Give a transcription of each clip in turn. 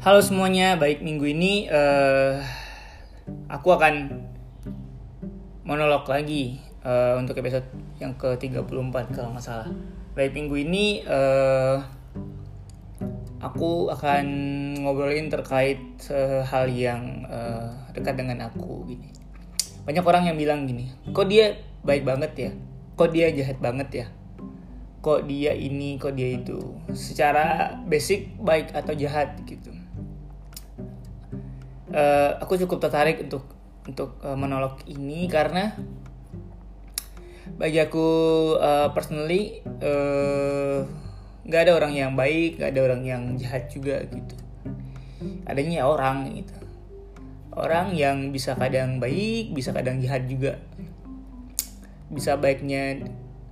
Halo semuanya, baik minggu ini uh, aku akan monolog lagi uh, untuk episode yang ke-34 kalau nggak salah. Baik minggu ini uh, aku akan ngobrolin terkait hal yang uh, dekat dengan aku gini. Banyak orang yang bilang gini, kok dia baik banget ya? Kok dia jahat banget ya? kok dia ini kok dia itu secara basic baik atau jahat gitu uh, aku cukup tertarik untuk untuk uh, monolog ini karena bagi aku uh, personally nggak uh, ada orang yang baik nggak ada orang yang jahat juga gitu. Adanya orang gitu. Orang yang bisa kadang baik bisa kadang jahat juga. Bisa baiknya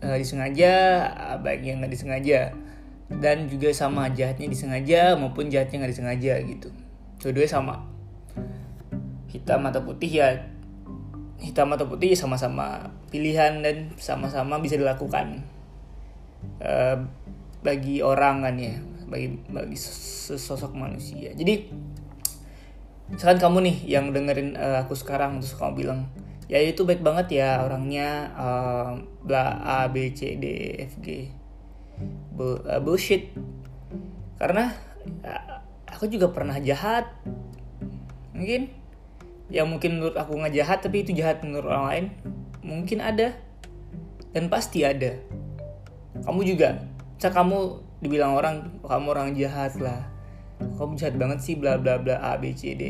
uh, disengaja baiknya nggak disengaja. Dan juga sama jahatnya disengaja maupun jahatnya nggak disengaja gitu. Dua-duanya sama hitam atau putih ya hitam atau putih sama-sama pilihan dan sama-sama bisa dilakukan. Uh, bagi orang kan ya bagi bagi sosok manusia. Jadi misalkan kamu nih yang dengerin uh, aku sekarang terus kamu bilang ya itu baik banget ya orangnya uh, bla a b c d f g. Bu, uh, bullshit. Karena uh, aku juga pernah jahat. Mungkin yang mungkin menurut aku nggak jahat tapi itu jahat menurut orang lain. Mungkin ada. Dan pasti ada. Kamu juga. Cak kamu dibilang orang kamu orang jahat lah. Kamu jahat banget sih bla bla bla a b c d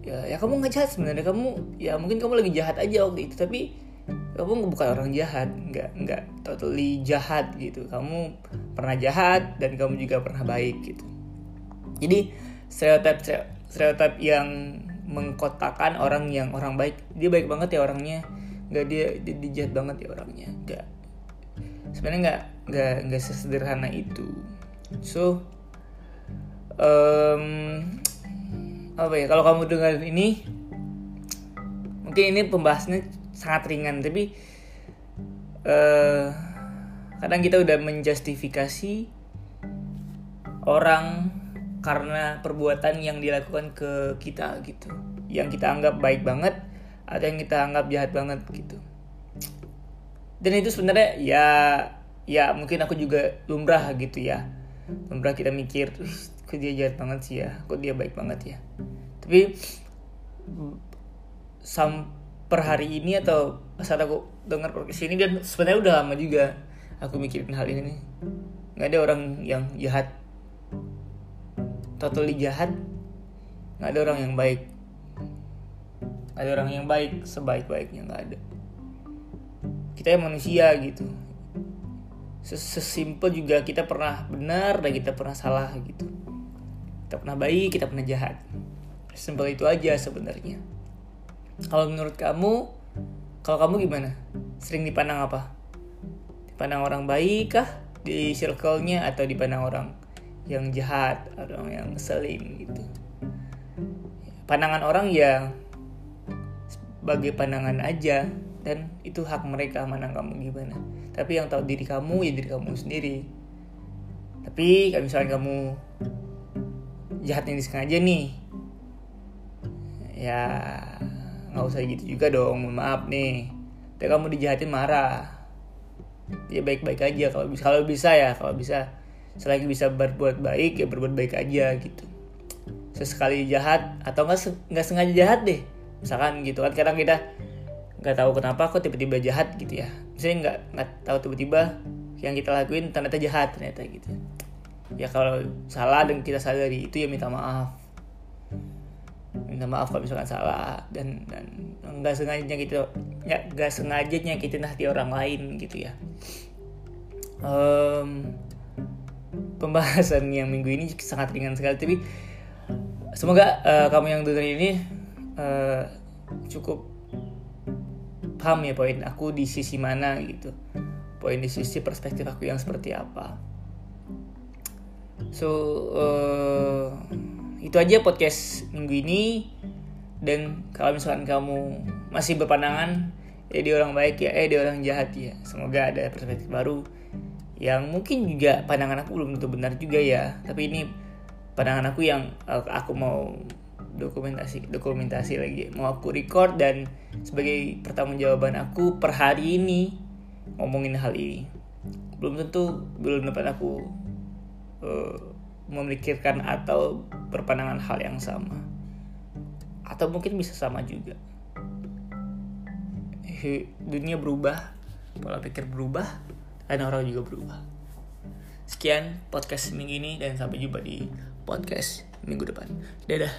ya ya kamu nggak jahat sebenarnya. Kamu ya mungkin kamu lagi jahat aja waktu itu tapi kamu bukan orang jahat. Nggak nggak totally jahat gitu. Kamu pernah jahat dan kamu juga pernah baik gitu. Jadi stereotip stereotip yang mengkotakan orang yang orang baik. Dia baik banget ya orangnya. Nggak dia, dia jahat banget ya orangnya. Nggak. Sebenarnya nggak nggak nggak sesederhana itu. So um, apa ya? Kalau kamu dengar ini mungkin ini pembahasannya sangat ringan tapi uh, kadang kita udah menjustifikasi orang karena perbuatan yang dilakukan ke kita gitu. Yang kita anggap baik banget atau yang kita anggap jahat banget gitu. Dan itu sebenarnya ya ya mungkin aku juga lumrah gitu ya. Lumrah kita mikir kok dia jahat banget sih ya? Kok dia baik banget ya? Tapi sam per hari ini atau saat aku dengar podcast ini dan sebenarnya udah lama juga aku mikirin hal ini. Nggak ada orang yang jahat totally jahat nggak ada orang yang baik. Ada orang yang baik sebaik-baiknya nggak ada. Kita yang manusia gitu. Sesimpel juga kita pernah benar dan kita pernah salah gitu. Kita pernah baik kita pernah jahat. Simpel itu aja sebenarnya. Kalau menurut kamu kalau kamu gimana? Sering dipandang apa? Dipandang orang baik kah di circle-nya atau dipandang orang yang jahat orang yang ngeselin gitu. Pandangan orang ya sebagai pandangan aja dan itu hak mereka mana kamu gimana. Tapi yang tahu diri kamu ya diri kamu sendiri. Tapi kalau misalnya kamu jahatnya disengaja nih ya nggak usah gitu juga dong maaf nih. Tapi kamu dijahatin marah. Ya baik-baik aja kalau bisa kalau bisa ya kalau bisa selagi bisa berbuat baik ya berbuat baik aja gitu. Sesekali jahat atau nggak nggak sengaja jahat deh. Misalkan gitu kan kadang kita nggak tahu kenapa kok tiba-tiba jahat gitu ya. Misalnya nggak nggak tahu tiba-tiba yang kita lakuin ternyata jahat ternyata gitu ya. Kalau salah dan kita sadari itu ya minta maaf. Minta maaf kalau misalkan salah dan dan nggak sengaja gitu ya nggak sengaja nyakitin hati orang lain gitu ya. Um, pembahasan yang minggu ini sangat ringan sekali. Tapi semoga uh, kamu yang dengar ini uh, cukup paham ya poin aku di sisi mana gitu. Poin di sisi perspektif aku yang seperti apa. So uh, itu aja podcast minggu ini. Dan kalau misalkan kamu masih berpandangan eh dia orang baik ya eh dia orang jahat ya. Semoga ada perspektif baru yang mungkin juga pandangan aku belum tentu benar juga ya. Tapi ini pandangan aku yang aku mau dokumentasi dokumentasi lagi. Mau aku record dan sebagai pertanggungjawaban aku per hari ini ngomongin hal ini. Belum tentu belum dapat aku uh, memikirkan atau berpandangan hal yang sama. Atau mungkin bisa sama juga dunia berubah pola pikir berubah dan orang juga berubah. Sekian podcast minggu ini dan sampai jumpa di podcast minggu depan. Dadah